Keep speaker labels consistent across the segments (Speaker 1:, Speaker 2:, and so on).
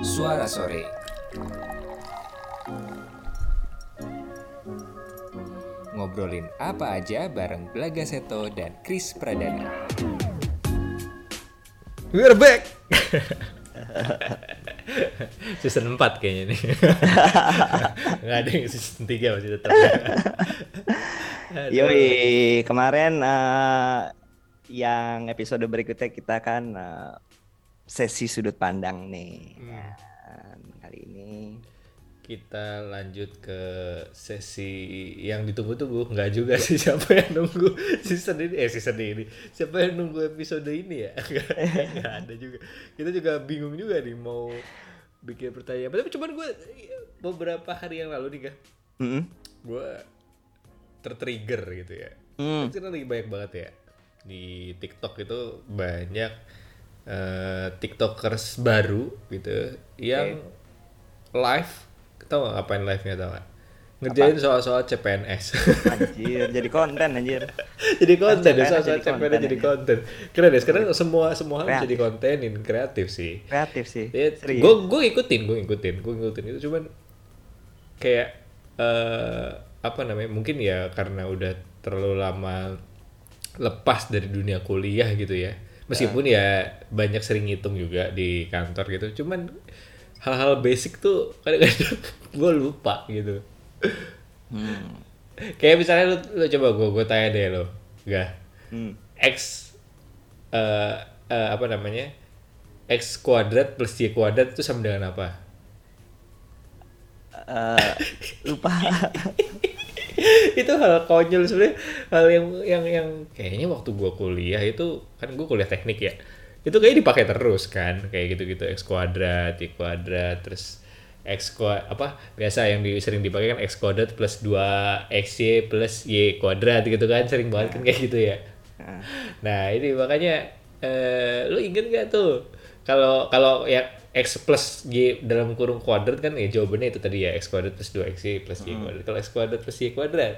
Speaker 1: Suara Sore Ngobrolin apa aja bareng Belaga Seto dan Chris Pradana
Speaker 2: We're back. season 4 kayaknya nih. Nggak ada yang season 3 masih tetap.
Speaker 3: Yoi, kemarin eh, yang episode berikutnya kita kan eh, sesi sudut pandang nih.
Speaker 2: Hmm.
Speaker 3: Dan kali ini
Speaker 2: Kita lanjut ke sesi yang ditunggu-tunggu. Nggak juga sih siapa yang nunggu season ini. Eh season ini. Siapa yang nunggu episode ini ya? Nggak ada juga. Kita juga bingung juga nih mau bikin pertanyaan. Tapi cuman gue beberapa hari yang lalu nih kan.
Speaker 3: Mm-mm.
Speaker 2: Gue tertrigger gitu ya.
Speaker 3: Hmm.
Speaker 2: Kan lagi banyak banget ya di TikTok itu banyak eh, TikTokers baru gitu yang live, tau gak ngapain live-nya tau gak? Ngerjain soal-soal CPNS.
Speaker 3: anjir, jadi konten anjir.
Speaker 2: jadi konten ya, soal-soal
Speaker 3: jadi
Speaker 2: CPNS jadi konten. Keren deh, sekarang semua semua
Speaker 3: Kreatif.
Speaker 2: dikontenin, kreatif sih.
Speaker 3: Kreatif sih.
Speaker 2: Ya,
Speaker 3: Serius.
Speaker 2: gue gue ikutin, gue ikutin, gue ikutin itu cuman kayak eh apa namanya? Mungkin ya karena udah terlalu lama lepas dari dunia kuliah gitu ya. Meskipun ya banyak sering ngitung juga di kantor gitu. Cuman hal-hal basic tuh kadang-kadang gue lupa gitu.
Speaker 3: Hmm.
Speaker 2: Kayak misalnya lu, lu coba gue gue tanya deh lo, gak?
Speaker 3: Hmm.
Speaker 2: X eh eh, apa namanya? X kuadrat plus Y kuadrat itu sama dengan apa?
Speaker 3: Eh, lupa.
Speaker 2: itu hal konyol sebenarnya. Hal yang yang yang kayaknya waktu gua kuliah itu kan gua kuliah teknik ya itu kayaknya dipakai terus kan. Kayak gitu gitu x kuadrat y kuadrat terus x kuadrat apa biasa yang di, sering dipakai kan x kuadrat plus 2 xy plus y kuadrat gitu kan sering banget kan kayak gitu ya.
Speaker 3: Nah,
Speaker 2: Nah ini makanya eh, lu inget gak tuh? Kalau kalau ya x plus y dalam kurung kuadrat kan ya jawabannya itu tadi ya x kuadrat plus 2 xy plus y kuadrat. Kalau x kuadrat plus y kuadrat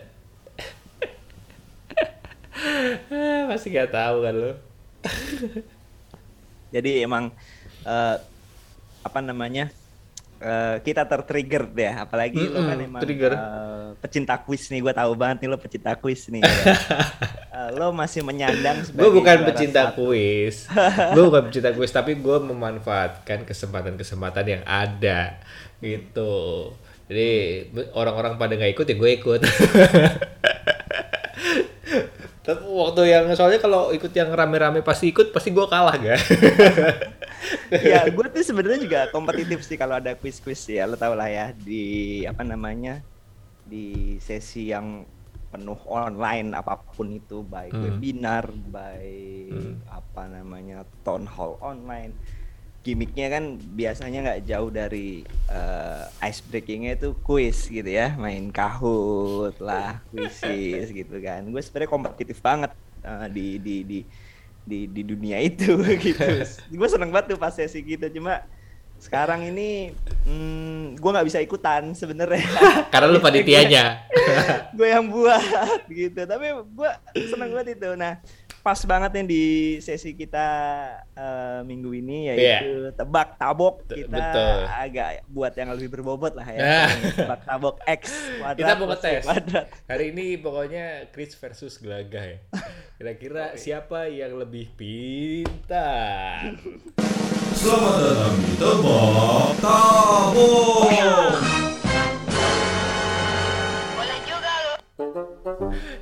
Speaker 2: pasti gak tahu kan lu.
Speaker 3: Jadi emang eh, apa namanya? Eh, kita tertrigger deh, apalagi lo kan emang
Speaker 2: trigger.
Speaker 3: eh, pecinta kuis nih, gue tahu banget nih lo pecinta kuis nih. Eh, lo masih menyandang
Speaker 2: Gue bukan pecinta
Speaker 3: satu.
Speaker 2: kuis, gue bukan pecinta kuis, tapi gue memanfaatkan kesempatan-kesempatan yang ada gitu. Jadi orang-orang pada nggak ikut ya gue ikut. Tapi waktu yang soalnya kalau ikut yang rame-rame pasti ikut pasti gue kalah kan.
Speaker 3: ya gue tuh sebenarnya juga kompetitif sih kalau ada kuis-kuis ya lo tau lah ya di apa namanya di sesi yang penuh online apa pun itu baik
Speaker 2: Hmm.
Speaker 3: webinar baik
Speaker 2: Hmm.
Speaker 3: apa namanya town hall online gimmicknya kan biasanya nggak jauh dari eh, ice breakingnya itu kuis gitu ya main kahut lah kuisis gitu kan gue sebenarnya kompetitif banget eh, di di di di di dunia itu gitu. Gue seneng banget tuh pas sesi gitu cuma sekarang ini hmm, gue nggak bisa ikutan sebenarnya.
Speaker 2: Karena lu panitianya.
Speaker 3: gue yang buat gitu. Tapi gue seneng banget itu. Nah pas banget nih di sesi kita eh, minggu ini yaitu tebak tabok kita
Speaker 2: betul.
Speaker 3: agak buat yang lebih berbobot lah ya
Speaker 2: Nah.
Speaker 3: tebak tabok x kuadrat
Speaker 2: Kita mau ngetes.
Speaker 3: kuadrat
Speaker 2: Hari ini pokoknya Chris versus Gelagah ya. Kira-kira siapa yang lebih pintar?
Speaker 4: Selamat datang di Tebak Tabung.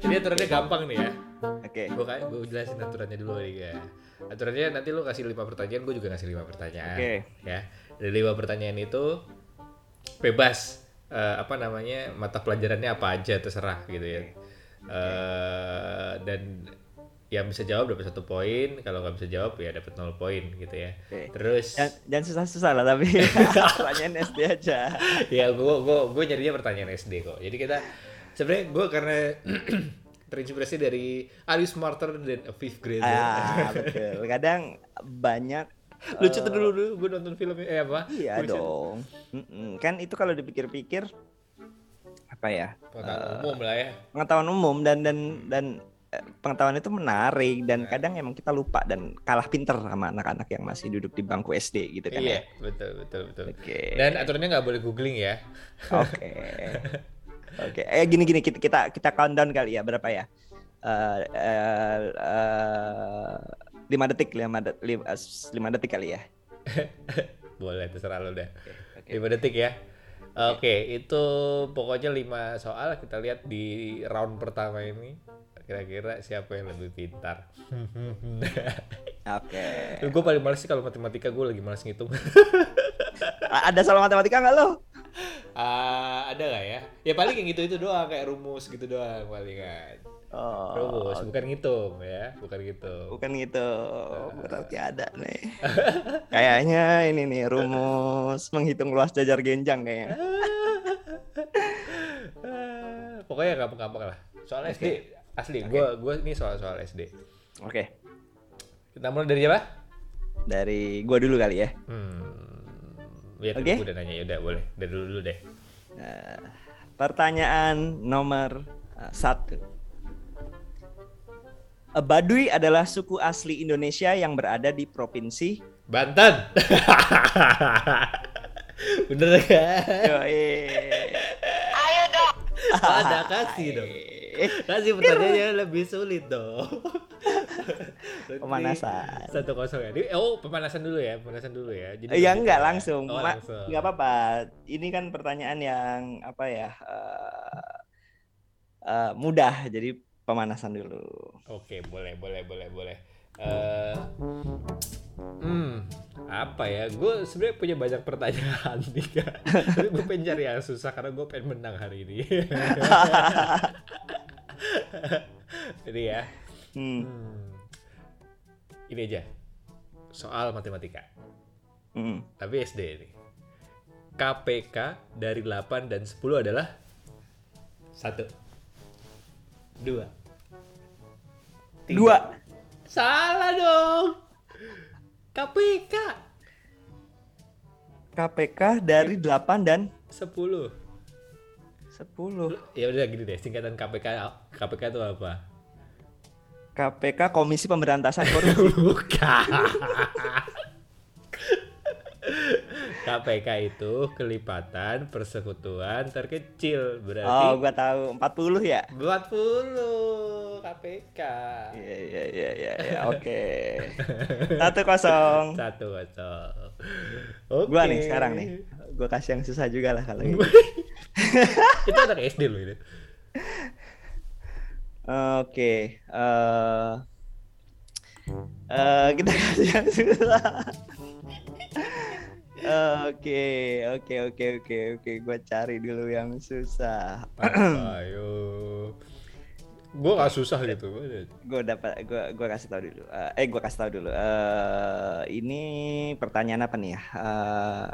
Speaker 2: Ini aturannya gampang nih ya.
Speaker 3: Oke
Speaker 2: Gue kayak gue jelasin aturannya dulu kali ya. Aturannya nanti lu kasih lima pertanyaan, gue juga kasih lima pertanyaan.
Speaker 3: Oke.
Speaker 2: Ya. Dari lima pertanyaan itu bebas eh, apa namanya mata pelajarannya apa aja terserah gitu ya. Eh, dan yang bisa jawab dapat satu poin, kalau nggak bisa jawab ya dapat nol poin gitu ya.
Speaker 3: Oke.
Speaker 2: Terus
Speaker 3: jangan susah-susah lah tapi pertanyaan SD aja
Speaker 2: ya gue gue gue nyarinya pertanyaan SD kok jadi kita sebenarnya gue karena terinspirasi dari Are you smarter than a fifth grader
Speaker 3: ah betul kadang banyak
Speaker 2: lucu tuh dulu dulu gue nonton filmnya eh apa
Speaker 3: Iya dong. Mm-mm. Kan itu kalau dipikir-pikir apa ya?
Speaker 2: pengetahuan umum lah ya
Speaker 3: Pengetahuan umum dan dan dan eh, pengetahuan itu menarik dan kadang emang kita lupa dan kalah pinter sama anak-anak yang masih duduk di bangku SD gitu kan
Speaker 2: Iya,
Speaker 3: ya.
Speaker 2: betul betul betul.
Speaker 3: Oke.
Speaker 2: Dan aturannya nggak boleh googling ya.
Speaker 3: Oke. Oke. Eh gini gini kita kita kita countdown kali ya berapa ya? Eh eh, eh, lima detik lima, de- lima, eh, lima detik kali ya.
Speaker 2: Boleh terserah lo deh.
Speaker 3: Oke.
Speaker 2: 5 detik ya. Oke, itu pokoknya 5 soal kita lihat di round pertama ini. Kira-kira siapa yang lebih pintar?
Speaker 3: Oke.
Speaker 2: gue paling males sih kalau matematika gue lagi males ngitung.
Speaker 3: Ada soal matematika nggak lo?
Speaker 2: Ah, ada nggak ya? Ya paling yang gitu itu doang kayak rumus gitu doang palingan.
Speaker 3: Oh,
Speaker 2: Rumus, bukan ngitung ya, bukan gitu.
Speaker 3: bukan gitu. Berarti ada nih. Kayaknya ini nih rumus menghitung luas jajar genjang kayaknya.
Speaker 2: Ah, pokoknya gampang-gampang lah. Soal
Speaker 3: Oke.
Speaker 2: SD asli, gue gua ini soal-soal SD.
Speaker 3: Oke.
Speaker 2: Kita mulai dari apa?
Speaker 3: Dari gua dulu kali ya.
Speaker 2: Hmm, ya
Speaker 3: Oke.
Speaker 2: gue udah nanya, ya udah boleh. Dari dulu dulu deh.
Speaker 3: Nah, pertanyaan nomor uh, satu. Uh, Baduy adalah suku asli Indonesia yang berada di provinsi.
Speaker 2: Banten. Bener kan?
Speaker 3: Yoi.
Speaker 2: Ada kasih dong. Kasih pertanyaannya lebih sulit dong.
Speaker 3: Pemanasan.
Speaker 2: Satu kosong ya. Oh pemanasan dulu ya, pemanasan dulu ya. Jadi
Speaker 3: Ya enggak
Speaker 2: kayak-
Speaker 3: langsung,
Speaker 2: Oh,
Speaker 3: Ma-
Speaker 2: langsung.
Speaker 3: nggak apa-apa. Ini kan pertanyaan yang apa ya uh, uh, mudah, jadi pemanasan dulu.
Speaker 2: Oke, boleh, boleh, boleh, boleh. Eh, hmm, apa ya? Gue sebenarnya punya banyak pertanyaan nih, Kak. Tapi gue pengen cari yang susah karena gue pengen menang hari ini. Jadi ya,
Speaker 3: Hmm.
Speaker 2: hmm, ini aja soal matematika.
Speaker 3: hmm.
Speaker 2: Tapi SD ini. KPK dari 8 dan 10 adalah satu, dua, tiga.
Speaker 3: Dua.
Speaker 2: Salah dong. KPK
Speaker 3: KPK dari 8 dan
Speaker 2: 10.
Speaker 3: 10.
Speaker 2: Ya udah gini deh, singkatan KPK KPK itu apa?
Speaker 3: KPK Komisi Pemberantasan Korupsi.
Speaker 2: Bukan. KPK itu kelipatan persekutuan terkecil berarti
Speaker 3: Oh, gua tahu 40 ya.
Speaker 2: 40 KPK.
Speaker 3: Iya iya iya iya ya. oke. Satu kosong.
Speaker 2: Satu kosong. Oke.
Speaker 3: Gua nih sekarang nih. Gua kasih yang susah juga lah kalau gitu.
Speaker 2: itu anak SD loh ini.
Speaker 3: Oke. eh eh, kita kasih yang susah. Oke, oke, oke, oke, oke. Gua cari dulu yang susah.
Speaker 2: Ayo. Gue gak susah gitu. Gua
Speaker 3: gue dapat gue gua kasih tahu dulu Eh, eh gue kasih tahu dulu eh ini pertanyaan apa nih ya Eh,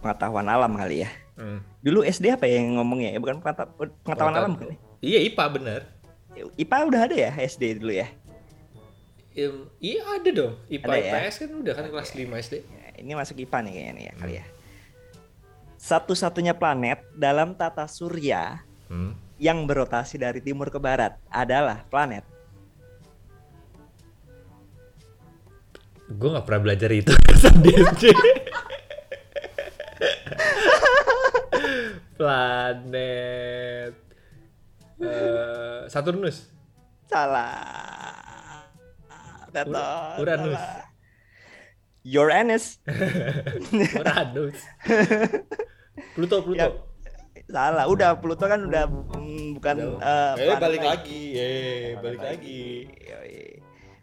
Speaker 3: pengetahuan alam kali ya
Speaker 2: Hmm.
Speaker 3: dulu SD apa ya yang ngomongnya ya bukan pengeta- pengetahuan alam ya?
Speaker 2: Iya IPA bener.
Speaker 3: IPA udah ada ya SD dulu ya
Speaker 2: iya ada dong. IPA
Speaker 3: Ada ya?
Speaker 2: IPS kan udah kan kelas 5 SD.
Speaker 3: Ya, ini masuk IPA nih kayaknya nih ya kali ya satu-satunya planet dalam tata surya
Speaker 2: Hmm.
Speaker 3: yang berotasi dari timur ke barat adalah planet
Speaker 2: Gue gak pernah belajar itu. Planet eh, Saturnus.
Speaker 3: salah Betul,
Speaker 2: Ur- Uranus.
Speaker 3: salah. Uranus
Speaker 2: Uranus. Pluto, Pluto.
Speaker 3: Ya, salah udah Pluto kan udah mm, bukan eh,
Speaker 2: eh
Speaker 3: planet
Speaker 2: balik
Speaker 3: lagi.
Speaker 2: lagi, eh balik lagi.
Speaker 3: Yoi.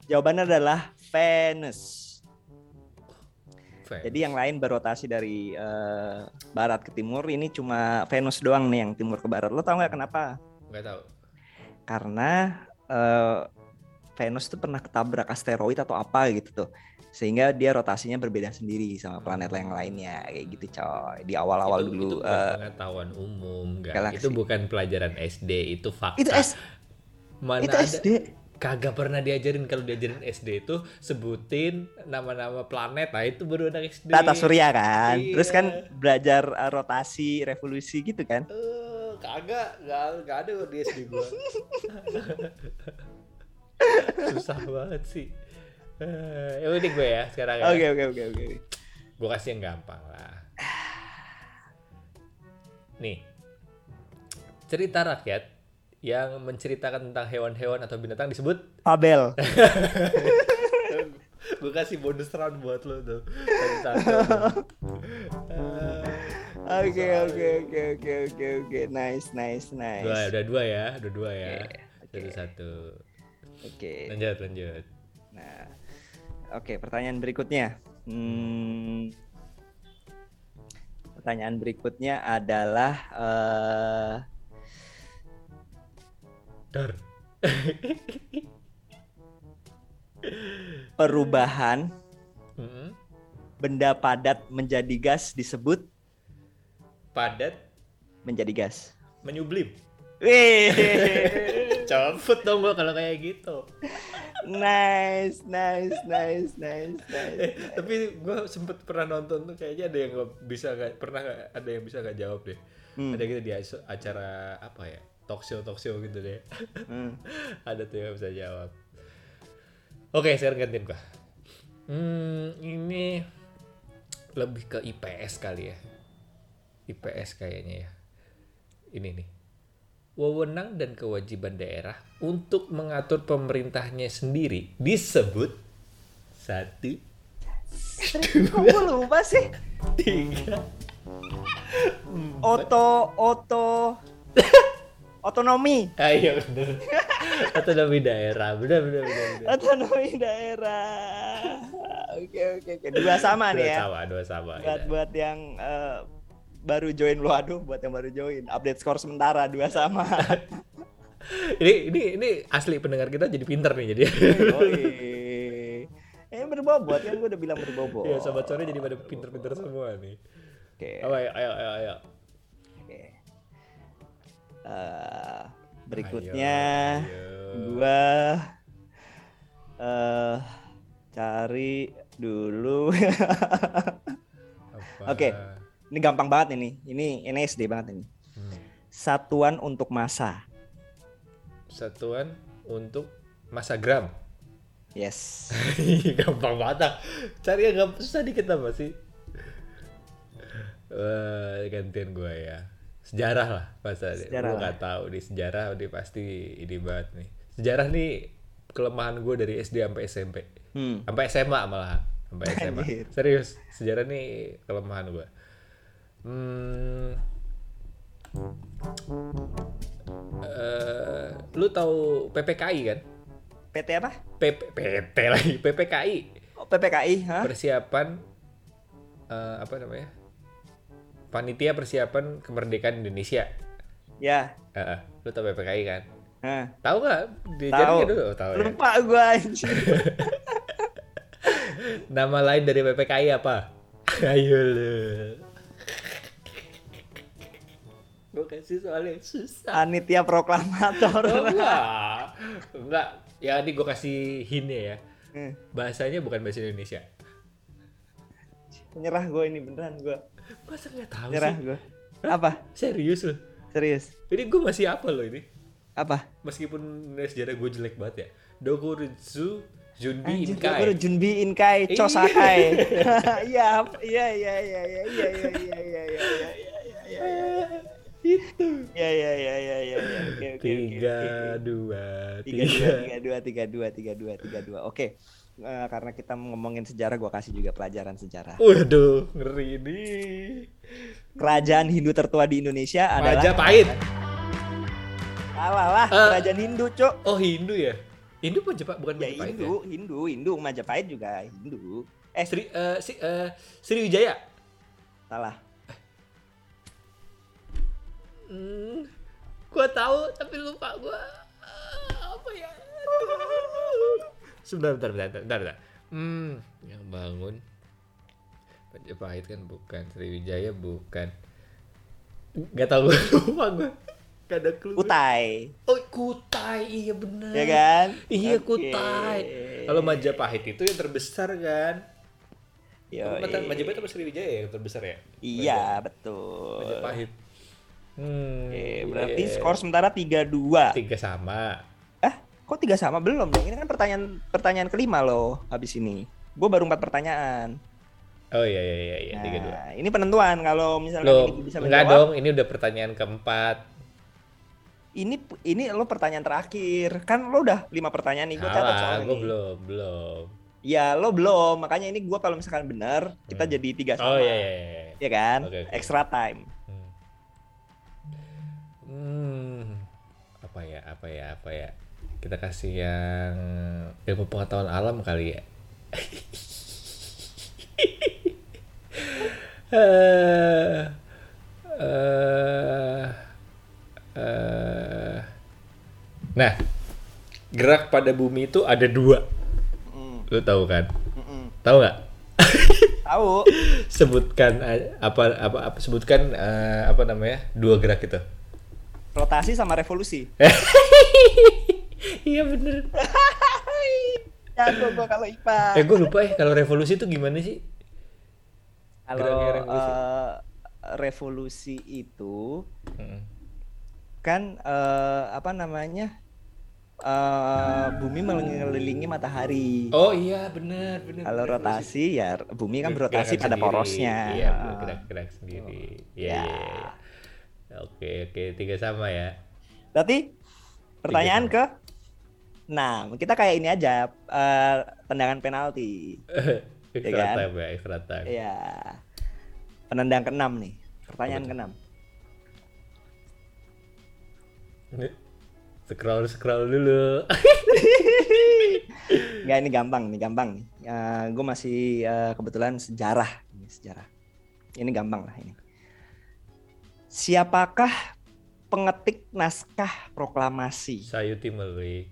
Speaker 3: Jawabannya adalah Venus.
Speaker 2: Fans.
Speaker 3: Jadi yang lain berotasi dari eh, barat ke timur. Ini cuma Venus doang nih yang timur ke barat. Lo tau nggak kenapa?
Speaker 2: Nggak tahu.
Speaker 3: Karena eh, Venus tuh pernah ketabrak asteroid atau apa gitu tuh. Sehingga dia rotasinya berbeda sendiri sama planet yang lainnya kayak gitu coy. Di awal-awal
Speaker 2: itu,
Speaker 3: dulu.
Speaker 2: itu bukan
Speaker 3: eh,
Speaker 2: pengetahuan umum, nggak.
Speaker 3: galaksi.
Speaker 2: Itu bukan pelajaran SD, itu fakta.
Speaker 3: itu S
Speaker 2: Mana
Speaker 3: itu
Speaker 2: ada
Speaker 3: SD.
Speaker 2: kagak pernah diajarin kalau diajarin SD itu sebutin nama-nama planet nah itu baru anak SD
Speaker 3: Tata surya kan. Terus
Speaker 2: Iya.
Speaker 3: kan belajar eh, rotasi, revolusi gitu kan.
Speaker 2: Eh, kagak, nggak nggak ada di SD gua. Susah banget sih. Eh, ya udah gue ya sekarang ya.
Speaker 3: Oke oke oke oke.
Speaker 2: Gue kasih yang gampang lah. Nih, cerita rakyat yang menceritakan tentang hewan-hewan atau binatang disebut
Speaker 3: Fabel.
Speaker 2: gue kasih bonus round buat lo tuh. Eh,
Speaker 3: Oke oke oke oke oke oke. Nice nice nice.
Speaker 2: dua udah dua ya udah dua ya
Speaker 3: Oke,
Speaker 2: satu satu
Speaker 3: Oke.
Speaker 2: lanjut lanjut
Speaker 3: Nah, oke pertanyaan berikutnya. Hmm, pertanyaan berikutnya adalah eh
Speaker 2: dar
Speaker 3: perubahan
Speaker 2: Mm-mm.
Speaker 3: benda padat menjadi gas disebut
Speaker 2: padat
Speaker 3: menjadi gas.
Speaker 2: menyublim
Speaker 3: Wih,
Speaker 2: cepet dong gua kalau kayak gitu
Speaker 3: nice, nice, nice, nice, nice.
Speaker 2: eh, tapi gua sempet pernah nonton tuh kayaknya ada yang nggak bisa nggak pernah nggak ada yang bisa nggak jawab deh
Speaker 3: Hmm.
Speaker 2: ada gitu di acara apa ya talk show talk show gitu deh
Speaker 3: Hmm.
Speaker 2: ada tuh yang bisa jawab oke sekarang gantiin gua hmm ini lebih ke IPS kali ya IPS kayaknya ya ini nih wewenang dan kewajiban daerah untuk mengatur pemerintahnya sendiri disebut satu
Speaker 3: Kok gue lupa sih?
Speaker 2: tiga
Speaker 3: Oto, oto, otonomi,
Speaker 2: ayo bener otonomi daerah bener bener bener, bener.
Speaker 3: otonomi daerah. Oke oke oke. Dua sama
Speaker 2: dua
Speaker 3: nih ya.
Speaker 2: sama dua sama
Speaker 3: Buat
Speaker 2: ya.
Speaker 3: buat yang eh, baru join lu aduh, buat yang baru join. Update skor sementara dua sama.
Speaker 2: ini ini ini asli pendengar kita jadi pinter nih jadi.
Speaker 3: Eh berbobot kan gue udah bilang berbobot.
Speaker 2: ya sobat sore jadi pada pinter-pinter semua nih
Speaker 3: Oke.
Speaker 2: apa ayo ayo ayo, ayo.
Speaker 3: Oke. Eh, berikutnya
Speaker 2: Ayo, ayo.
Speaker 3: gua eh cari dulu. Oke. Ini gampang banget ini. Ini ini SD banget ini.
Speaker 2: Hmm.
Speaker 3: Satuan untuk masa.
Speaker 2: satuan untuk masa gram
Speaker 3: Yes.
Speaker 2: gampang banget ah. cari yang gampang susah dikit apa sih Eh, gantian gue ya sejarah lah masa
Speaker 3: Sejarah
Speaker 2: gue
Speaker 3: lah.
Speaker 2: nggak tahu di sejarah udah pasti ini banget nih sejarah nih kelemahan gue dari SD sampai SMP
Speaker 3: Hmm.
Speaker 2: sampai SMA malah sampai SMA serius sejarah nih kelemahan gue hmm, eh, lu tahu PPKI kan
Speaker 3: PT apa?
Speaker 2: PP, PT lagi PPKI
Speaker 3: Oh, PPKI, hah?
Speaker 2: persiapan eh, apa namanya panitia persiapan kemerdekaan Indonesia
Speaker 3: Ya.
Speaker 2: Eh, eh, lu tahu PPKI kan
Speaker 3: Hah.
Speaker 2: tahu nggak
Speaker 3: Tahu.
Speaker 2: dulu Oh, tahu ya
Speaker 3: Lupa gua anjir.
Speaker 2: Nama lain dari PPKI apa? Ayo lu. Gue kasih soalnya susah.
Speaker 3: Panitia proklamator.
Speaker 2: Oh, enggak. Enggak. Ya ini gue kasih hintnya ya.
Speaker 3: Hmm.
Speaker 2: Bahasanya bukan bahasa Indonesia.
Speaker 3: Menyerah gue ini beneran gue.
Speaker 2: Masa nggak tahu
Speaker 3: Menyerah
Speaker 2: sih?
Speaker 3: gue. Apa?
Speaker 2: Serius loh.
Speaker 3: Serius?
Speaker 2: Ini gue masih apa loh ini?
Speaker 3: Apa?
Speaker 2: Meskipun sejarah gue jelek banget ya. Dokuritsu Junbi
Speaker 3: Anjir,
Speaker 2: Inkai.
Speaker 3: gue Junbi Inkai
Speaker 2: Iya.
Speaker 3: Chosakai. Iya, iya, iya, iya, iya, iya, iya, iya, iya, iya, iya, iya, iya, iya.
Speaker 2: Itu.
Speaker 3: Iya, iya, iya. Oke, oke, oke,
Speaker 2: Tiga, dua,
Speaker 3: tiga dua
Speaker 2: tiga.
Speaker 3: dua tiga dua tiga dua tiga dua oke Eh, karena kita ngomongin sejarah gua kasih juga pelajaran sejarah
Speaker 2: Waduh, ngeri ini.
Speaker 3: kerajaan Hindu tertua di Indonesia adalah
Speaker 2: Majapahit.
Speaker 3: salah lah
Speaker 2: Eh.
Speaker 3: kerajaan Hindu cok
Speaker 2: Oh Hindu ya? Hindu Majapahit bukan
Speaker 3: ya
Speaker 2: Majapahit
Speaker 3: Hindu Hindu Hindu Majapahit juga Hindu
Speaker 2: ya?
Speaker 3: eh
Speaker 2: Sri, eh, si, eh, Sriwijaya.
Speaker 3: salah
Speaker 2: Hmm, gua tahu tapi lupa gua. Ah, apa ya? Sebentar, bentar, bentar, bentar, bentar. Hmm, yang bangun Majapahit kan bukan, Sriwijaya bukan. Gak tau gue lupa gue. Gak ada clue.
Speaker 3: Kutai
Speaker 2: Oh, Kutai, iya bener.
Speaker 3: ya kan
Speaker 2: Iya
Speaker 3: Oke.
Speaker 2: Kutai. Kalau Majapahit itu yang terbesar kan? Apa, Majapahit apa Sriwijaya yang terbesar ya?
Speaker 3: iya betul
Speaker 2: Majapahit. Hmm,
Speaker 3: Oke, berarti
Speaker 2: iya.
Speaker 3: skor sementara 3-2.
Speaker 2: tiga sama.
Speaker 3: Eh, kok tiga sama belum? Ini kan pertanyaan pertanyaan kelima loh habis ini. Gue baru empat pertanyaan.
Speaker 2: Oh iya iya iya iya tiga dua.
Speaker 3: Nah, ini penentuan kalau misalkan
Speaker 2: Lo
Speaker 3: ini bisa
Speaker 2: enggak
Speaker 3: menjawab.
Speaker 2: dong, ini udah pertanyaan keempat.
Speaker 3: Ini ini lo pertanyaan terakhir. Kan lo udah lima pertanyaan nih gue catat
Speaker 2: Salah,
Speaker 3: soalnya.
Speaker 2: gue belum belum.
Speaker 3: Ya lo belum, makanya ini gue kalau misalkan benar kita
Speaker 2: Hmm.
Speaker 3: jadi tiga sama.
Speaker 2: Oh iya iya iya.
Speaker 3: Ya kan?
Speaker 2: Oke, oke.
Speaker 3: Extra time.
Speaker 2: Ya? Apa ya? Apa ya? Kita kasih yang ilmu pengetahuan alam kali ya. Eh, eh, eh. Nah, gerak pada bumi itu ada dua.
Speaker 3: Mm,
Speaker 2: Lu tahu kan? Tahu nggak?
Speaker 3: Tahu?
Speaker 2: sebutkan apa apa, apa sebutkan eh, apa namanya dua gerak itu
Speaker 3: Rotasi sama revolusi.
Speaker 2: iya bener
Speaker 3: Jago gue kalau IPA.
Speaker 2: eh gue lupa ya kalau revolusi itu gimana sih
Speaker 3: Kalau
Speaker 2: revolusi.
Speaker 3: eh, revolusi itu
Speaker 2: Mm.
Speaker 3: kan eh, apa namanya eh, bumi mengelilingi matahari.
Speaker 2: oh iya bener bener
Speaker 3: Kalau
Speaker 2: bener,
Speaker 3: rotasi ya bumi kan
Speaker 2: Ber-
Speaker 3: berotasi pada
Speaker 2: sendiri.
Speaker 3: porosnya.
Speaker 2: iya
Speaker 3: Heeh.
Speaker 2: bergerak-gerak sendiri iya
Speaker 3: Ya.
Speaker 2: iya iya. Oke oke tiga sama ya
Speaker 3: Berarti pertanyaan ke Nah, kita kayak ini aja eh, tendangan penalti.
Speaker 2: extra
Speaker 3: kan?
Speaker 2: time ya extra time
Speaker 3: Iya. Penendang keenam nih. Pertanyaan
Speaker 2: Apa tuh?
Speaker 3: keenam.
Speaker 2: scroll scroll dulu
Speaker 3: Enggak ini gampang nih, gampang nih. gue masih eh, kebetulan sejarah, ini sejarah. Ini gampang lah ini. Siapakah pengetik naskah proklamasi?
Speaker 2: Sayuti Melik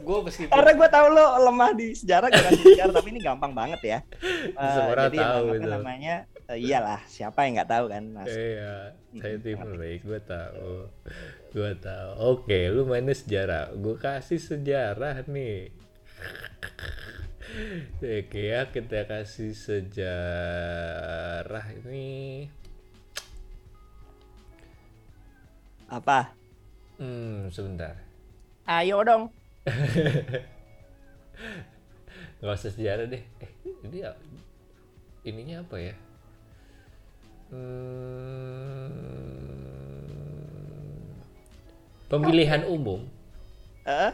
Speaker 2: gue meskipun
Speaker 3: Karena gue tahu lo lemah di sejarah, gue kasih sejarah, tapi ini gampang banget ya. Eh,
Speaker 2: Semua orang
Speaker 3: jadi
Speaker 2: tahu
Speaker 3: apa
Speaker 2: itu.
Speaker 3: namanya? eh, iyalah, siapa yang nggak tahu kan? Nas
Speaker 2: Iya, saya
Speaker 3: Hmm,
Speaker 2: Timberlake, gue tahu, gue tahu. Oke, lu mainnya sejarah, gue kasih sejarah nih. Oke ya, kita kasih sejarah ini.
Speaker 3: Apa?
Speaker 2: Hmm, sebentar.
Speaker 3: Ayo dong.
Speaker 2: Gak usah sejarah deh. Eh, ini ya- ininya apa ya? Hmm, pemilihan umum.
Speaker 3: Eh?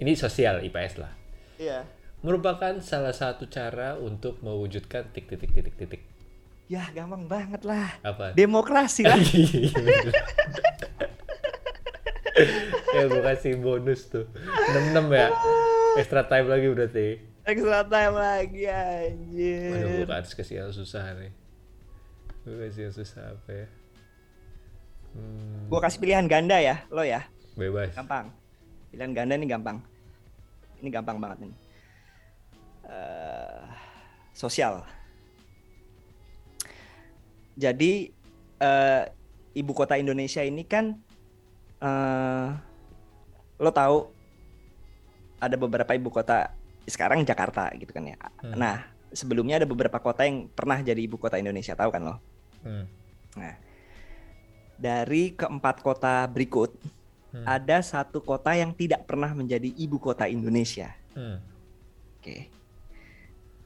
Speaker 2: Ini sosial IPS lah.
Speaker 3: Iya.
Speaker 2: Merupakan salah satu cara untuk mewujudkan tik titik titik titik
Speaker 3: Ya gampang banget lah.
Speaker 2: apa
Speaker 3: Demokrasi lah.
Speaker 2: Iya, bener. ya gue kasih bonus tuh 66 ya extra time lagi berarti
Speaker 3: Extra time lagi
Speaker 2: Waduh gue
Speaker 3: anjir.
Speaker 2: harus kasih yang susah nih gue kasih yang susah apa ya hmm,
Speaker 3: Gua kasih pilihan ganda ya, lo ya.
Speaker 2: bebas
Speaker 3: Gampang. Pilihan ganda ini gampang. Ini gampang banget nih. Eh, sosial. Jadi eh, ibu kota Indonesia ini kan eh lo tahu ada beberapa ibu kota sekarang Jakarta gitu kan ya.
Speaker 2: Hmm.
Speaker 3: Nah, sebelumnya ada beberapa kota yang pernah jadi ibu kota Indonesia, tahu kan lo?
Speaker 2: Hmm,
Speaker 3: Nah, dari keempat kota berikut
Speaker 2: hmm,
Speaker 3: ada satu kota yang tidak pernah menjadi ibu kota Indonesia.
Speaker 2: hmm,
Speaker 3: Oke,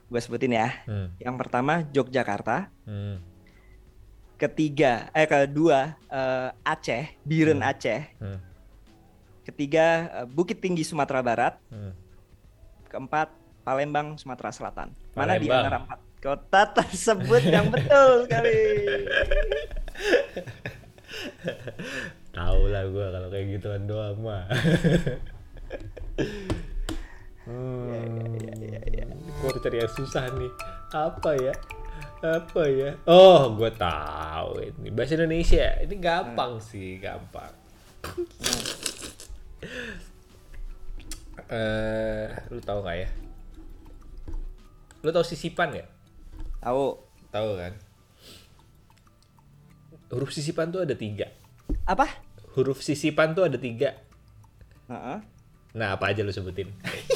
Speaker 3: gue sebutin ya.
Speaker 2: hmm,
Speaker 3: Yang pertama Yogyakarta,
Speaker 2: hmm,
Speaker 3: ketiga eh kedua eh, Aceh, Biren
Speaker 2: Hmm.
Speaker 3: Aceh,
Speaker 2: hmm,
Speaker 3: ketiga eh, Bukit Tinggi Sumatera Barat,
Speaker 2: hmm.
Speaker 3: keempat Palembang Sumatera Selatan. Mana di
Speaker 2: Palembang.
Speaker 3: antara empat kota tersebut yang betul sekali?
Speaker 2: Tahu lah gue kalau kayak gituan doang mah. hmm, Gue harus cari yang susah nih. Apa ya? Apa ya? Oh, gue tahu ini bahasa Indonesia. Ini gampang sih, gampang. Eh, lu tahu nggak ya? Lu tahu sisipan nggak?
Speaker 3: Tahu
Speaker 2: Tahu kan? Huruf sisipan tuh ada tiga.
Speaker 3: apa?
Speaker 2: Huruf sisipan tuh ada tiga.
Speaker 3: Heeh.
Speaker 2: Nah, apa aja lu sebutin?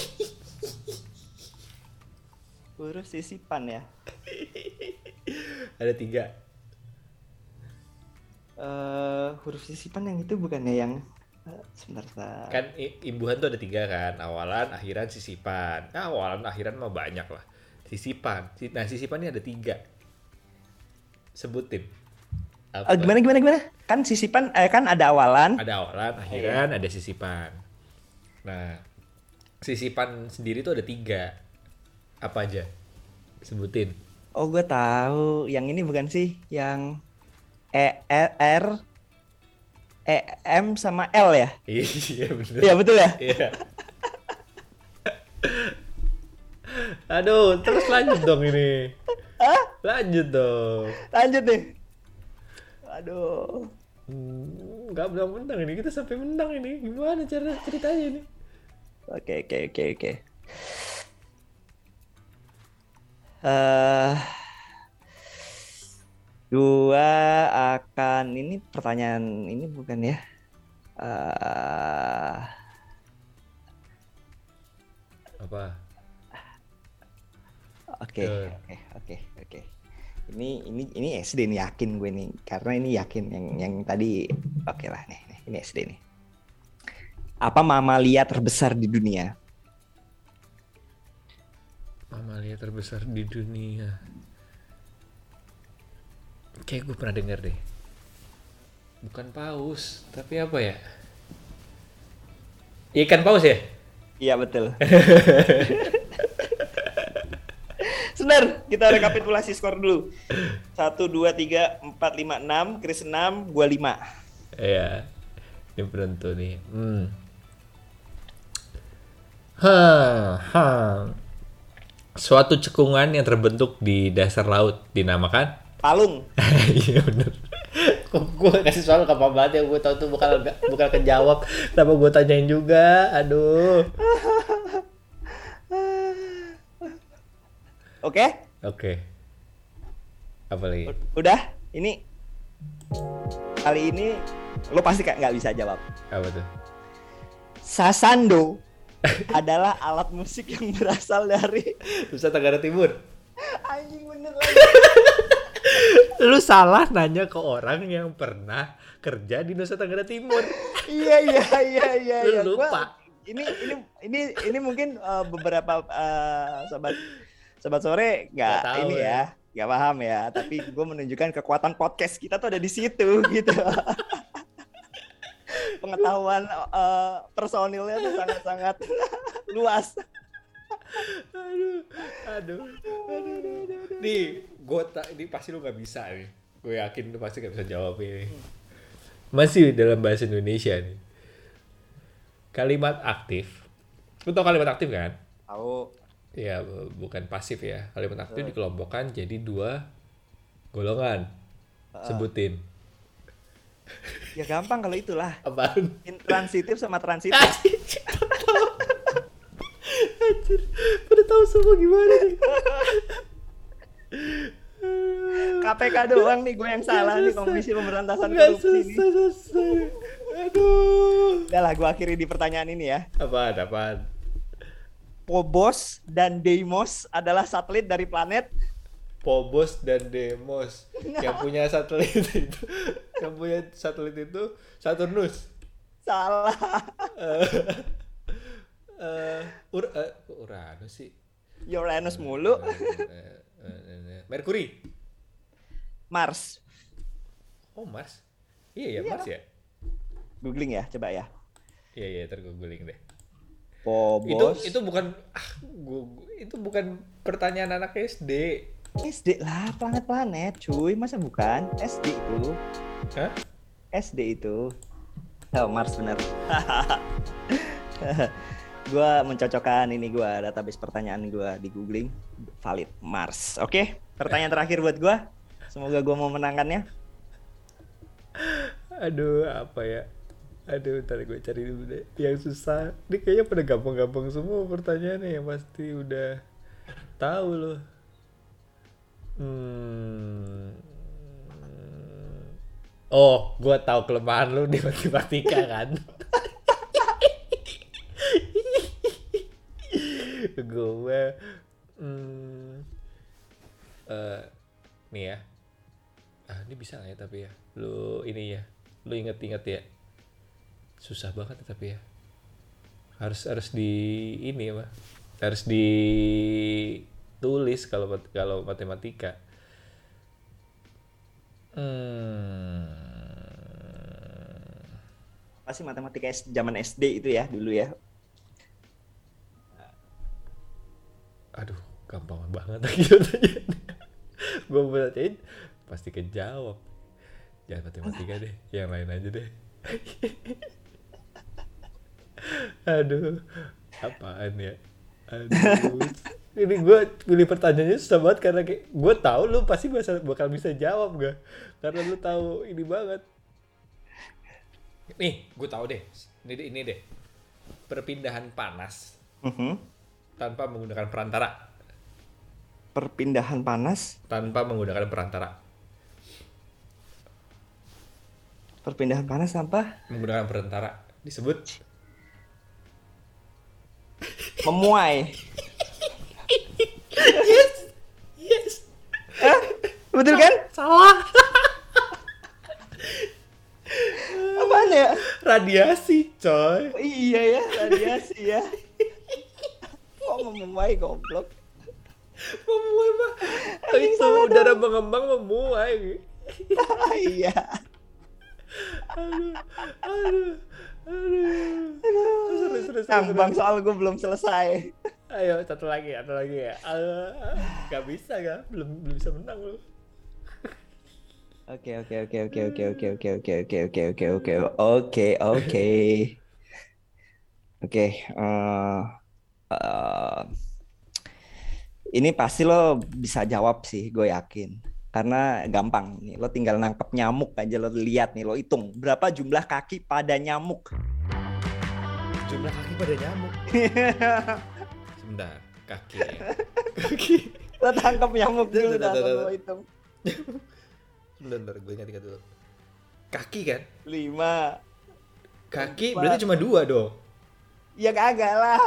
Speaker 3: Huruf sisipan ya.
Speaker 2: Ada tiga.
Speaker 3: Eh, huruf sisipan yang itu bukannya yang eh, sebentar.
Speaker 2: Kan imbuhan tuh ada tiga kan. Awalan, akhiran, sisipan. Nah, awalan, akhiran mah banyak lah. Sisipan. Si- Nah, sisipan ini ada tiga. Sebutin. Apa?
Speaker 3: Eh, gimana gimana gimana? Kan sisipan eh kan ada awalan.
Speaker 2: Ada awalan, akhiran, ada sisipan. Nah, sisipan sendiri tuh ada tiga. Apa aja? Sebutin.
Speaker 3: Oh, gue tahu. Yang ini bukan sih yang E, E R E M sama L ya?
Speaker 2: Iya bener.
Speaker 3: Iya betul ya?
Speaker 2: Iya. Aduh, terus lanjut dong ini. Lanjut dong.
Speaker 3: Lanjut nih. Aduh.
Speaker 2: Hmm, Nggak menang menang ini kita sampai menang ini. Gimana cara ceritanya ini?
Speaker 3: Oke oke oke oke. Eh, gua akan ini pertanyaan ini bukan ya? Eh,
Speaker 2: Apa?
Speaker 3: Oke oke oke oke. Ini ini ini SD nih yakin gue nih karena ini yakin yang yang tadi oke lah nih, nih ini SD nih. Apa mamalia terbesar di dunia?
Speaker 2: Mamalia terbesar di dunia. Kayak gue pernah denger deh. Bukan paus, tapi apa ya? Ikan paus ya?
Speaker 3: Iya betul. Sebentar, kita rekapitulasi skor dulu. 1 2 3 4 5 6, Chris 6, gua 5.
Speaker 2: Iya. Ini penentu nih. Hmm. Hah, hah. Suatu cekungan yang terbentuk di dasar laut dinamakan?
Speaker 3: Palung.
Speaker 2: Iya bener. Kok gue kasih soal gampang banget ya gue tau tuh bukan bukan kejawab. Kenapa gue tanyain juga? Aduh.
Speaker 3: Oke?
Speaker 2: Oke. Apa lagi?
Speaker 3: Udah? Ini kali ini lo pasti kayak nggak bisa jawab.
Speaker 2: Apa tuh?
Speaker 3: Sasando adalah alat musik yang berasal dari
Speaker 2: Nusa Tenggara Timur.
Speaker 3: anjing bener lagi.
Speaker 2: Lu salah nanya ke orang yang pernah kerja di Nusa Tenggara Timur.
Speaker 3: iya iya iya iya
Speaker 2: Lu
Speaker 3: iya. Gua-
Speaker 2: lupa.
Speaker 3: ini ini ini ini mungkin uh, beberapa uh, sobat sobat sore nggak ini
Speaker 2: ya.
Speaker 3: ya nggak paham ya tapi gue menunjukkan kekuatan podcast kita tuh ada di situ gitu pengetahuan uh, personilnya tuh sangat sangat luas
Speaker 2: aduh, aduh, aduh, aduh, aduh, aduh. Nih, gue tak, ini pasti lu gak bisa nih. Gue yakin lu pasti gak bisa jawab ini. Masih dalam bahasa Indonesia nih. Kalimat aktif. Lu tau kalimat aktif kan?
Speaker 3: tahu
Speaker 2: Ya, bu- bukan pasif ya. Kalimat aktif dikelompokkan jadi dua golongan. Sebutin.
Speaker 3: Ya gampang kalau itulah
Speaker 2: Apaan?
Speaker 3: intransitif sama transitif
Speaker 2: Anjir, Anjir, pada tahu semua gimana nih?
Speaker 3: KPK doang nih gue yang salah nih komisi pemberantasan korupsi
Speaker 2: selesai. Aduh.
Speaker 3: udah lah gue akhiri di pertanyaan ini ya
Speaker 2: Apaan, apaan?
Speaker 3: Phobos dan Deimos adalah satelit dari planet
Speaker 2: Phobos dan Deimos yang punya satelit itu, yang punya satelit itu Saturnus.
Speaker 3: salah
Speaker 2: Eh, eh, Ur, kok Uranus sih.
Speaker 3: Uranus mulu
Speaker 2: Merkuri.
Speaker 3: Mars
Speaker 2: Oh Mars. Iya ya Mars ya.
Speaker 3: googling ya coba ya
Speaker 2: Iya iya ntar googling deh. Itu
Speaker 3: Phobos
Speaker 2: itu bukan ah, gua- itu bukan pertanyaan anak SD.
Speaker 3: SD lah planet-planet cuy masa bukan SD itu
Speaker 2: Hah?
Speaker 3: SD itu oh Mars bener gua mencocokkan ini gua database pertanyaan gua di googling valid Mars oke pertanyaan terakhir buat gua semoga gua mau menangkannya
Speaker 2: Aduh, apa ya? Aduh, ntar gue cari dulu deh. Yang susah. Ini kayaknya pada gampang-gampang semua pertanyaannya yang pasti udah tahu loh. Hmm. Oh, gue tahu kelemahan lu di matematika kan. gue hmm, eh, nih ya. Ah ini bisa nggak ya tapi ya? Lu ini ya lu inget-inget ya? Susah banget ya, tapi ya. Harus harus di ini apa? Harus ditulis kalau kalau matematika. Hmm.
Speaker 3: Pasti matematika zaman SD itu ya dulu ya.
Speaker 2: aduh gampang banget pertanyaan gue bacain pasti kejawab. Jangan matematika deh yang lain aja deh. Aduh apaan ya? Aduh ini gue pilih pertanyaannya susah banget karena kayak gue tahu lu pasti bakal bakal bisa jawab gak? Karena lu tahu ini banget. Nih gue tahu deh. Ini deh- ini deh. Perpindahan panas
Speaker 3: Mhm.
Speaker 2: tanpa menggunakan perantara.
Speaker 3: Perpindahan panas,
Speaker 2: tanpa menggunakan perantara.
Speaker 3: Perpindahan panas apa?
Speaker 2: menggunakan perantara. Disebut.
Speaker 3: Memuai.
Speaker 2: Yes
Speaker 3: Hah? Betul kan?
Speaker 2: salah
Speaker 3: Apaan ya?
Speaker 2: radiasi coy
Speaker 3: Oh, iya ya, radiasi ya. Kok memuai goblok?
Speaker 2: memuai mah itu udara mengembang memuai
Speaker 3: iya.
Speaker 2: aduh aduh aduh seru seru seru,
Speaker 3: Ngambang
Speaker 2: seru.
Speaker 3: soal gue belum selesai.
Speaker 2: Ayo satu lagi satu lagi ya Ah, gak bisa gak belum belum bisa menang lu
Speaker 3: Oke oke oke oke oke oke oke oke oke oke oke oke oke oke oke eh, eh, ini pasti lo bisa jawab sih gue yakin karena gampang nih lo tinggal nangkep nyamuk aja lo lihat nih lo hitung berapa jumlah kaki pada nyamuk
Speaker 2: jumlah kaki pada nyamuk sebentar kaki ya. Kaki.
Speaker 3: Lo tangkap nyamuk dulu dah
Speaker 2: tuh.
Speaker 3: hitung.
Speaker 2: Sebentar sebentar gue ingat ingat dulu kaki kan?
Speaker 3: Lima.
Speaker 2: Kaki
Speaker 3: Empat.
Speaker 2: berarti cuma dua dong
Speaker 3: ya kagak lah.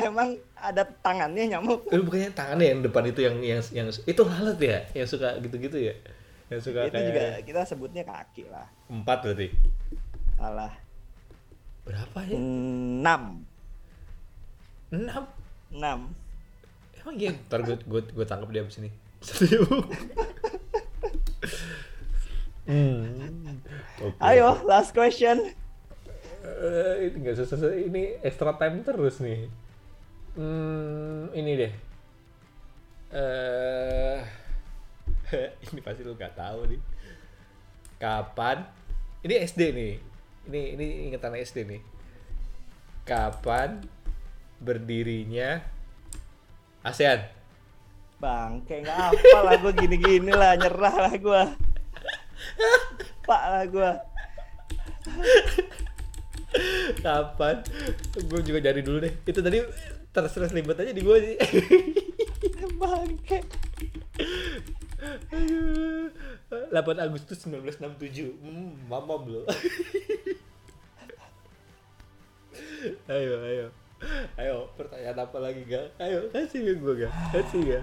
Speaker 3: Emang ada tangannya nyamuk.
Speaker 2: Lu bukannya tangannya yang depan itu yang yang yang itu lalat ya? Yang suka gitu-gitu ya? Yang suka
Speaker 3: itu
Speaker 2: kayak
Speaker 3: juga kita sebutnya kaki lah.
Speaker 2: Empat berarti?
Speaker 3: Salah
Speaker 2: berapa ya?
Speaker 3: Enam.
Speaker 2: Enam
Speaker 3: enam.
Speaker 2: Emang iya ntar gue gue gue tangkap dia abis ini. Serius? Hmm. Oke.
Speaker 3: ayo last question.
Speaker 2: Eh, ini nggak susah ini extra time terus nih. Hmm, ini deh. Eh ini pasti lu nggak tahu nih. Kapan? Ini SD nih. Ini ini ingatan SD nih. Kapan berdirinya ASEAN.
Speaker 3: Bang kayak nggak apa lah gue gini gini lah nyerah lah gue pak lah gue
Speaker 2: kapan? Gue juga jadi dulu deh. Itu tadi terus ribet aja di gue sih.
Speaker 3: Bangke.
Speaker 2: Aduh. 8 Agustus 1967 hmm, mama belum ayo ayo ayo pertanyaan apa lagi gak ayo kasih gue gak kasih ya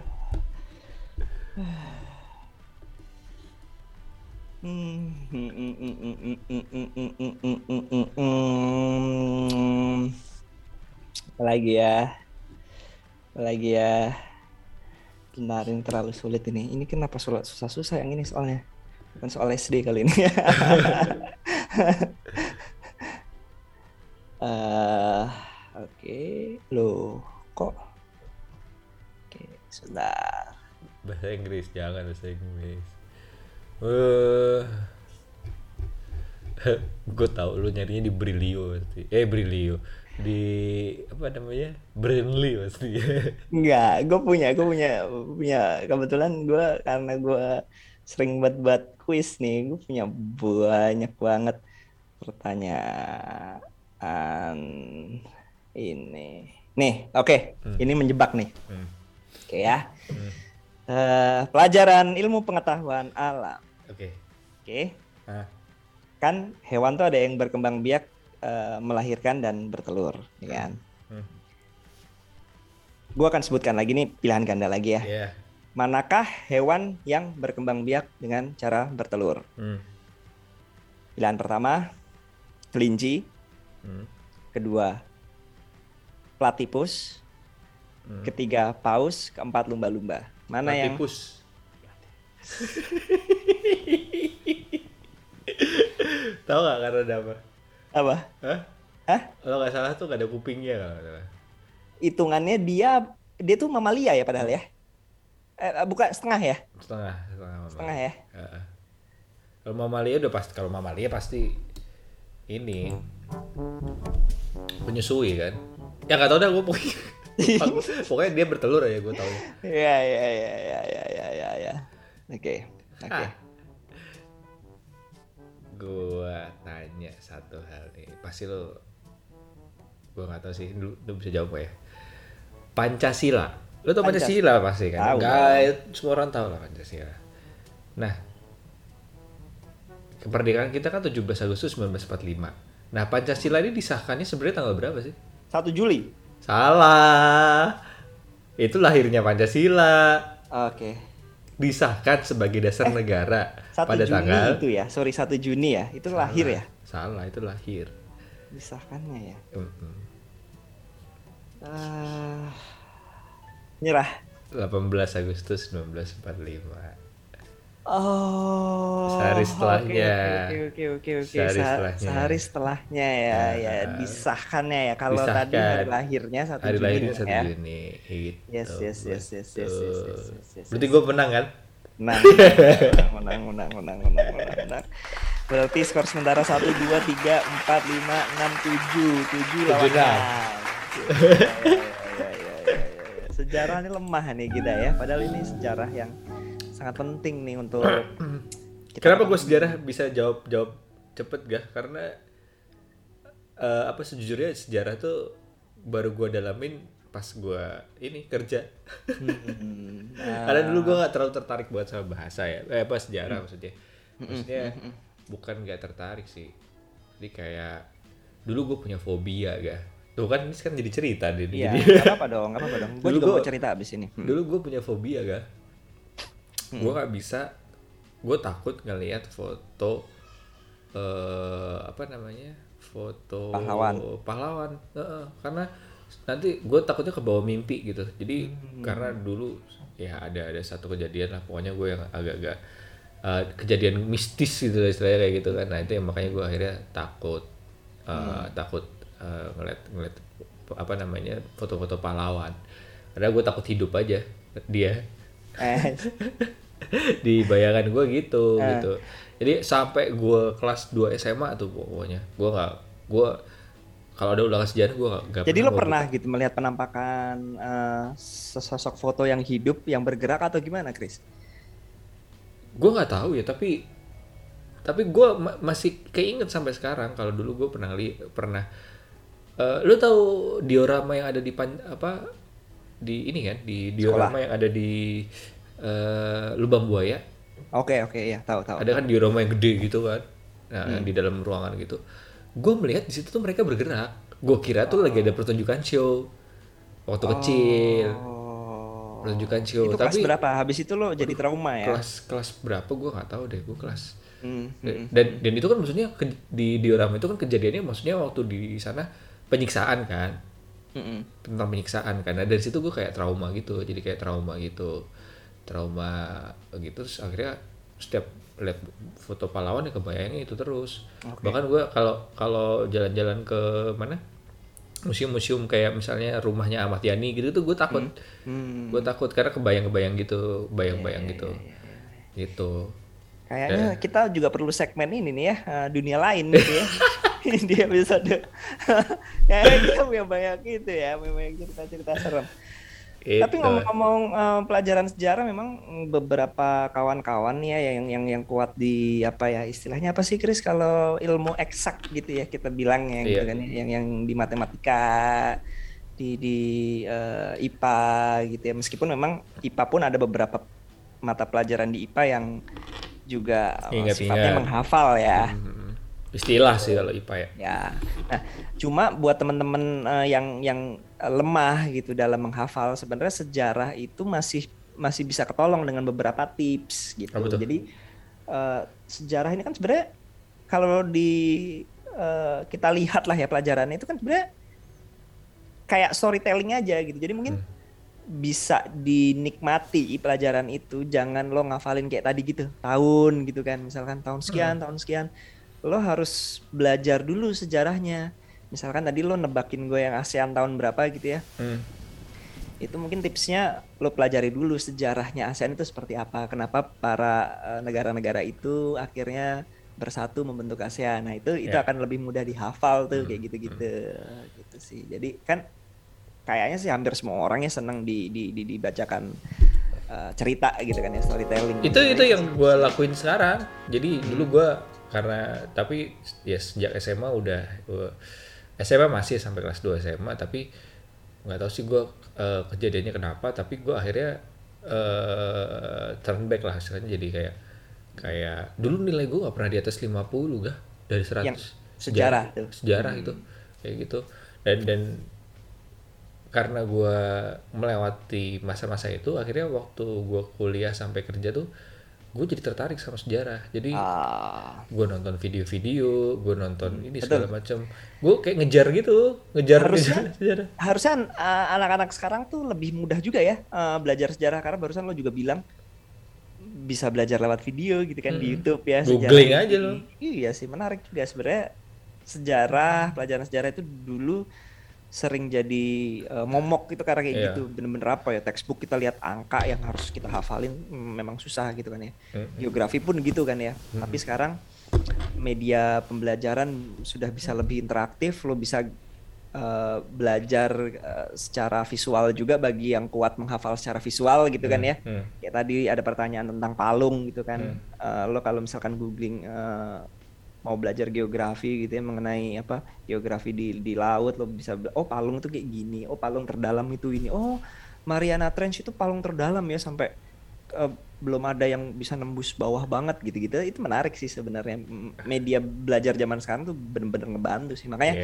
Speaker 3: lagi ya lagi ya Bentar, ini terlalu sulit ini. Ini kenapa sulit susah-susah yang ini soalnya? Bukan soal SD kali ini. Eh, Oke, loh, kok? Oke, sudah.
Speaker 2: bahasa Inggris jangan bahasa Inggris. Eh gue tau lu nyarinya di Brilio pasti. Eh Brilio. Di apa namanya? Brandly pasti.
Speaker 3: Enggak, gue punya, gue punya, punya. Kebetulan gue karena gue sering buat buat quiz nih, gue punya banyak banget pertanyaan ini. Nih, oke, ini menjebak nih.
Speaker 2: Hmm.
Speaker 3: Oke ya. Eh, pelajaran ilmu pengetahuan alam.
Speaker 2: oke
Speaker 3: Oke,
Speaker 2: ah
Speaker 3: kan hewan tuh ada yang berkembang biak, eh, melahirkan dan bertelur, ya kan?
Speaker 2: hmm.
Speaker 3: Gue akan sebutkan lagi nih pilihan ganda lagi ya.
Speaker 2: ya
Speaker 3: Manakah hewan yang berkembang biak dengan cara bertelur?
Speaker 2: Hmm.
Speaker 3: Pilihan pertama, kelinci.
Speaker 2: Hmm.
Speaker 3: Kedua, platypus.
Speaker 2: Hmm.
Speaker 3: Ketiga, paus. Keempat, lumba-lumba. Mana yang
Speaker 2: Platypus. Tahu nggak karena ada apa?
Speaker 3: apa?
Speaker 2: Hah?
Speaker 3: Hah?
Speaker 2: Kalau nggak salah tuh nggak ada kupingnya kalau salah.
Speaker 3: Hitungannya dia dia tuh mamalia ya padahal ya. Eh, bukan setengah ya?
Speaker 2: Setengah, setengah mamalia.
Speaker 3: Setengah ya?
Speaker 2: Kalau mamalia udah pasti kalau mamalia pasti ini menyusui kan. Ya nggak tahu dah gue pokoknya. pokoknya dia bertelur aja gue tahu.
Speaker 3: Iya, iya, iya, iya, iya, iya, iya, iya. Oke. Oke.
Speaker 2: Ah. Gua tanya satu hal nih, pasti lo gua nggak tahu sih, lu, lu bisa jawab ya? Pancasila, lo tau Pancasila pasti kan?
Speaker 3: Tahu.
Speaker 2: Nggak, semua orang tahu lah Pancasila. Nah, kemerdekaan kita kan 17 Agustus 1945. Nah, Pancasila ini disahkannya sebenarnya tanggal berapa sih?
Speaker 3: 1 Juli.
Speaker 2: Salah. Itu lahirnya Pancasila.
Speaker 3: Oke.
Speaker 2: Disahkan sebagai dasar negara
Speaker 3: 1
Speaker 2: pada
Speaker 3: Juni
Speaker 2: tanggal
Speaker 3: itu ya. Sorry 1 Juni ya. Itu lahir ya.
Speaker 2: Salah, itu lahir.
Speaker 3: Disahkannya ya.
Speaker 2: Mm-mm.
Speaker 3: Ah, nyerah.
Speaker 2: 18 Agustus 1945.
Speaker 3: Oh.
Speaker 2: Sehari setelahnya.
Speaker 3: Oke oke oke oke.
Speaker 2: Sehari setelahnya.
Speaker 3: Sehari setelahnya ya nah, ya
Speaker 2: nah,
Speaker 3: disahkannya ya kalau
Speaker 2: disahkan.
Speaker 3: tadi hari lahirnya satu
Speaker 2: hari
Speaker 3: Juni.
Speaker 2: Hari lahirnya satu
Speaker 3: ya.
Speaker 2: Juni. Gitu.
Speaker 3: Yes yes yes yes yes yes. yes, yes, yes
Speaker 2: Berarti gue menang kan?
Speaker 3: Menang. menang menang menang menang menang menang. Berarti skor sementara satu dua tiga empat lima enam tujuh tujuh lawan
Speaker 2: enam.
Speaker 3: Ya, ya, ya, sejarah ini lemah nih kita ya. Padahal ini sejarah yang sangat penting nih untuk
Speaker 2: Kenapa gue sejarah bisa jawab jawab cepet gak? Karena eh, apa sejujurnya sejarah tuh baru gue dalamin pas gue ini kerja.
Speaker 3: Hmm,
Speaker 2: Karena dulu gue gak terlalu tertarik buat sama bahasa ya, eh apa sejarah maksudnya. Maksudnya bukan gak tertarik sih. Jadi kayak dulu gue punya fobia gak. Tuh kan ini kan jadi cerita deh.
Speaker 3: Iya,
Speaker 2: Jadi
Speaker 3: nggak apa-apa dong, nggak apa-apa dong. Gue juga
Speaker 2: gua-
Speaker 3: mau cerita abis ini. Hmm.
Speaker 2: dulu gue punya fobia gak. Gue gak bisa. Gue takut ngelihat foto eh apa namanya foto
Speaker 3: Pahlawan.
Speaker 2: pahlawan. Heeh, karena nanti gue takutnya ke bawah mimpi gitu. Jadi karena dulu ya ada ada satu kejadian lah pokoknya gue yang agak-agak eh, kejadian mistis gitu lah istilahnya kayak gitu kan. Nah itu yang makanya gue akhirnya takut eh, takut eh, ngeliat ngeliat apa namanya foto-foto pahlawan. Karena gue takut hidup aja dia
Speaker 3: Eh,
Speaker 2: di bayangan gue gitu gitu. Jadi sampai gue kelas 2 SMA tuh pokoknya gue nggak gue kalau ada ulangan sejarah gue nggak
Speaker 3: jadi lo
Speaker 2: gua
Speaker 3: pernah gitu melihat penampakan eh, sesosok foto yang hidup yang bergerak atau gimana, Chris?
Speaker 2: gue nggak tahu ya tapi tapi gue ma- masih keinget sampai sekarang kalau dulu gue pernah li pernah. Eh lu tahu diorama yang ada di pan apa di ini kan di diorama yang ada di eh, lubang buaya.
Speaker 3: Oke oke ya tahu tahu.
Speaker 2: ada kan diorama yang gede gitu kan? Nah di dalam ruangan gitu. Gue melihat di situ tuh mereka bergerak. Gue kira tuh lagi ada pertunjukan show. Waktu kecil.
Speaker 3: Oh.
Speaker 2: pertunjukan show.
Speaker 3: Itu
Speaker 2: tapi
Speaker 3: kelas berapa? Habis itu lo jadi trauma ya?
Speaker 2: kelas kelas berapa? Gue nggak tahu deh gue kelas.
Speaker 3: Hmm,
Speaker 2: dan dan dan itu kan maksudnya ke- di diorama itu kan kejadiannya maksudnya waktu di sana penyiksaan kan
Speaker 3: mm-mm.
Speaker 2: tentang penyiksaan nah, dari situ gue kayak trauma gitu jadi kayak trauma gitu. Trauma gitu terus akhirnya setiap lihat foto pahlawan ya kebayangnya itu terus. Bahkan gue kalau kalau jalan-jalan ke mana? Museum-museum kayak misalnya rumahnya Ahmad Yani gitu tuh gue takut.
Speaker 3: Hmm.
Speaker 2: gue takut karena kebayang-kebayang gitu bayang-bayang gitu. gitu.
Speaker 3: Kayaknya kita juga perlu segmen ini nih ya, eh, dunia lain gitu ya. Di episode. Kayaknya kita punya banyak gitu ya, banyak cerita-cerita serem. Tapi
Speaker 2: Gitu.
Speaker 3: ngomong-ngomong eh, pelajaran sejarah memang mm, beberapa kawan-kawan ya yang yang yang kuat di apa ya istilahnya apa sih Chris kalau ilmu eksak gitu ya kita bilang ya gitu
Speaker 2: Iya.
Speaker 3: kan ya, yang yang di matematika di di eh, IPA gitu ya meskipun memang IPA pun ada beberapa mata pelajaran di IPA yang juga eh,
Speaker 2: Ingat-ingat.
Speaker 3: sifatnya menghafal ya.
Speaker 2: Hmm, istilah sih kalau IPA ya.
Speaker 3: Ya, nah cuma buat teman-teman eh, yang yang lemah gitu dalam menghafal, sebenarnya sejarah itu masih masih bisa ketolong dengan beberapa tips gitu.
Speaker 2: Tuh?
Speaker 3: Jadi eh, sejarah ini kan sebenarnya kalau di eh, kita lihat lah ya pelajarannya itu kan sebenarnya kayak storytelling aja gitu. Jadi mungkin bisa dinikmati pelajaran itu. Jangan lo ngafalin kayak tadi gitu tahun gitu kan. Misalkan tahun sekian tahun sekian lo harus belajar dulu sejarahnya. Misalkan tadi lo nebakin gue yang ASEAN tahun berapa gitu ya.
Speaker 2: Hmm.
Speaker 3: itu mungkin tipsnya lo pelajari dulu sejarahnya ASEAN itu seperti apa. Kenapa para eh, negara-negara itu akhirnya bersatu membentuk ASEAN. Nah itu itu
Speaker 2: Ya.
Speaker 3: akan lebih mudah dihafal tuh
Speaker 2: Hmm,
Speaker 3: kayak gitu-gitu. Gitu sih. Jadi kan kayaknya sih hampir semua orang ya senang di, di, di- dibacakan eh, cerita gitu kan ya storytelling.
Speaker 2: Itu
Speaker 3: Jadi
Speaker 2: itu yang gue lakuin sekarang. Jadi dulu gue karena tapi ya sejak SMA udah gua- SMA masih sampai kelas 2 SMA tapi nggak tahu sih gue kejadiannya kenapa tapi gue akhirnya eh turn back lah istilahnya. Jadi kayak kayak dulu nilai gue gak pernah di atas 50 gak dari 100
Speaker 3: Yang sejarah tuh.
Speaker 2: sejarah itu. Kayak gitu. Dan dan karena gue melewati masa-masa itu akhirnya waktu gue kuliah sampai kerja tuh gue jadi tertarik sama sejarah. Jadi
Speaker 3: Ah,
Speaker 2: gue nonton video-video gue nonton ini
Speaker 3: betul.
Speaker 2: segala macam. Gue kayak ngejar gitu ngejar
Speaker 3: Harusnya-
Speaker 2: ngejar sejarah.
Speaker 3: harusnya uh, anak-anak sekarang tuh lebih mudah juga ya uh, belajar sejarah. Karena barusan lo juga bilang bisa belajar lewat video gitu kan di
Speaker 2: Hmm.
Speaker 3: YouTube ya
Speaker 2: Googling
Speaker 3: sejarah
Speaker 2: aja lo.
Speaker 3: Iya sih menarik juga. Sebenarnya sejarah pelajaran sejarah itu dulu sering jadi uh, momok gitu karena kayak
Speaker 2: Iya.
Speaker 3: gitu bener-bener apa ya textbook kita lihat angka yang harus kita hafalin hmm, memang susah gitu kan ya
Speaker 2: Hmm.
Speaker 3: geografi pun gitu kan ya tapi sekarang media pembelajaran sudah bisa lebih interaktif lo bisa eh, belajar eh, secara visual juga bagi yang kuat menghafal secara visual gitu kan ya
Speaker 2: Hmm.
Speaker 3: kayak tadi ada pertanyaan tentang palung gitu kan
Speaker 2: Hmm.
Speaker 3: Eh, lo kalau misalkan googling eh, mau belajar geografi gitu ya mengenai apa geografi di di laut lo bisa oh palung tuh kayak gini oh palung terdalam itu ini oh Mariana Trench itu palung terdalam ya sampai eh, belum ada yang bisa nembus bawah banget gitu-gitu itu menarik sih sebenarnya media belajar zaman sekarang tuh bener-bener ngebantu sih makanya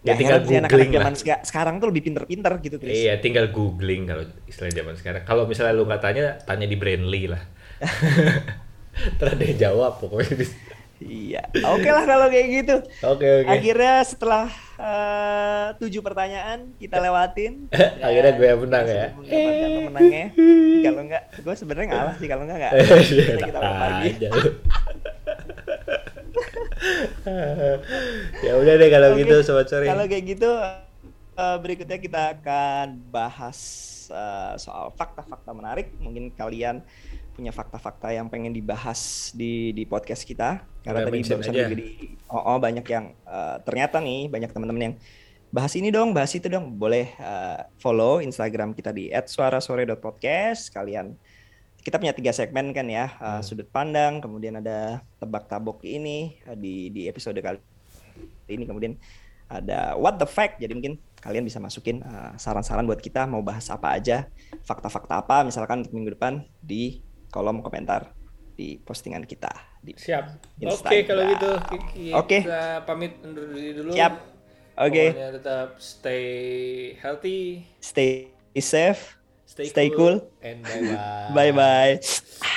Speaker 3: nggak
Speaker 2: Ya, tinggal googling lah.
Speaker 3: zaman seka- sekarang tuh lebih pinter-pinter gitu Chris
Speaker 2: Iya, tinggal googling kalau istilah zaman sekarang. Kalau misalnya lu nggak tanya, tanya di Brandly lah. Terus dia jawab pokoknya.
Speaker 3: Iya, oke lah kalau kayak gitu.
Speaker 2: Oke oke.
Speaker 3: Akhirnya setelah eh, tujuh pertanyaan kita lewatin.
Speaker 2: Akhirnya gue yang menang
Speaker 3: kita
Speaker 2: ya.
Speaker 3: sudah Mendapatkan pemenangnya. Kalau enggak, gue sebenarnya ngalah sih. Kalau enggak enggak.
Speaker 2: Iya,
Speaker 3: Bisa kita ulang lagi.
Speaker 2: ya udah deh kalau
Speaker 3: Oke,
Speaker 2: gitu sobat sore.
Speaker 3: Kalau kayak gitu, eh, berikutnya kita akan bahas eh, soal fakta-fakta menarik. Mungkin kalian punya fakta-fakta yang pengen dibahas di di podcast kita. Karena
Speaker 2: Udah
Speaker 3: tadi barusan juga di oh, oh, banyak yang eh, ternyata nih banyak teman-teman yang bahas ini dong, bahas itu dong. Boleh eh, follow Instagram kita di @suarasore.podcast. Kalian kita punya tiga segmen kan ya, eh,
Speaker 2: Hmm.
Speaker 3: sudut pandang, kemudian ada tebak tabok ini eh, di di episode kali ini kemudian ada what the fact jadi mungkin kalian bisa masukin uh, saran-saran buat kita mau bahas apa aja fakta-fakta apa misalkan untuk minggu depan di kolom komentar di postingan kita di
Speaker 2: Siap. Oke
Speaker 3: Instagram.
Speaker 2: kalau gitu kita
Speaker 3: Oke.
Speaker 2: pamit undur diri dulu.
Speaker 3: Siap. Oke.
Speaker 2: Pokoknya tetap stay healthy,
Speaker 3: stay safe
Speaker 2: stay,
Speaker 3: Stay cool.
Speaker 2: and bye bye.
Speaker 3: bye bye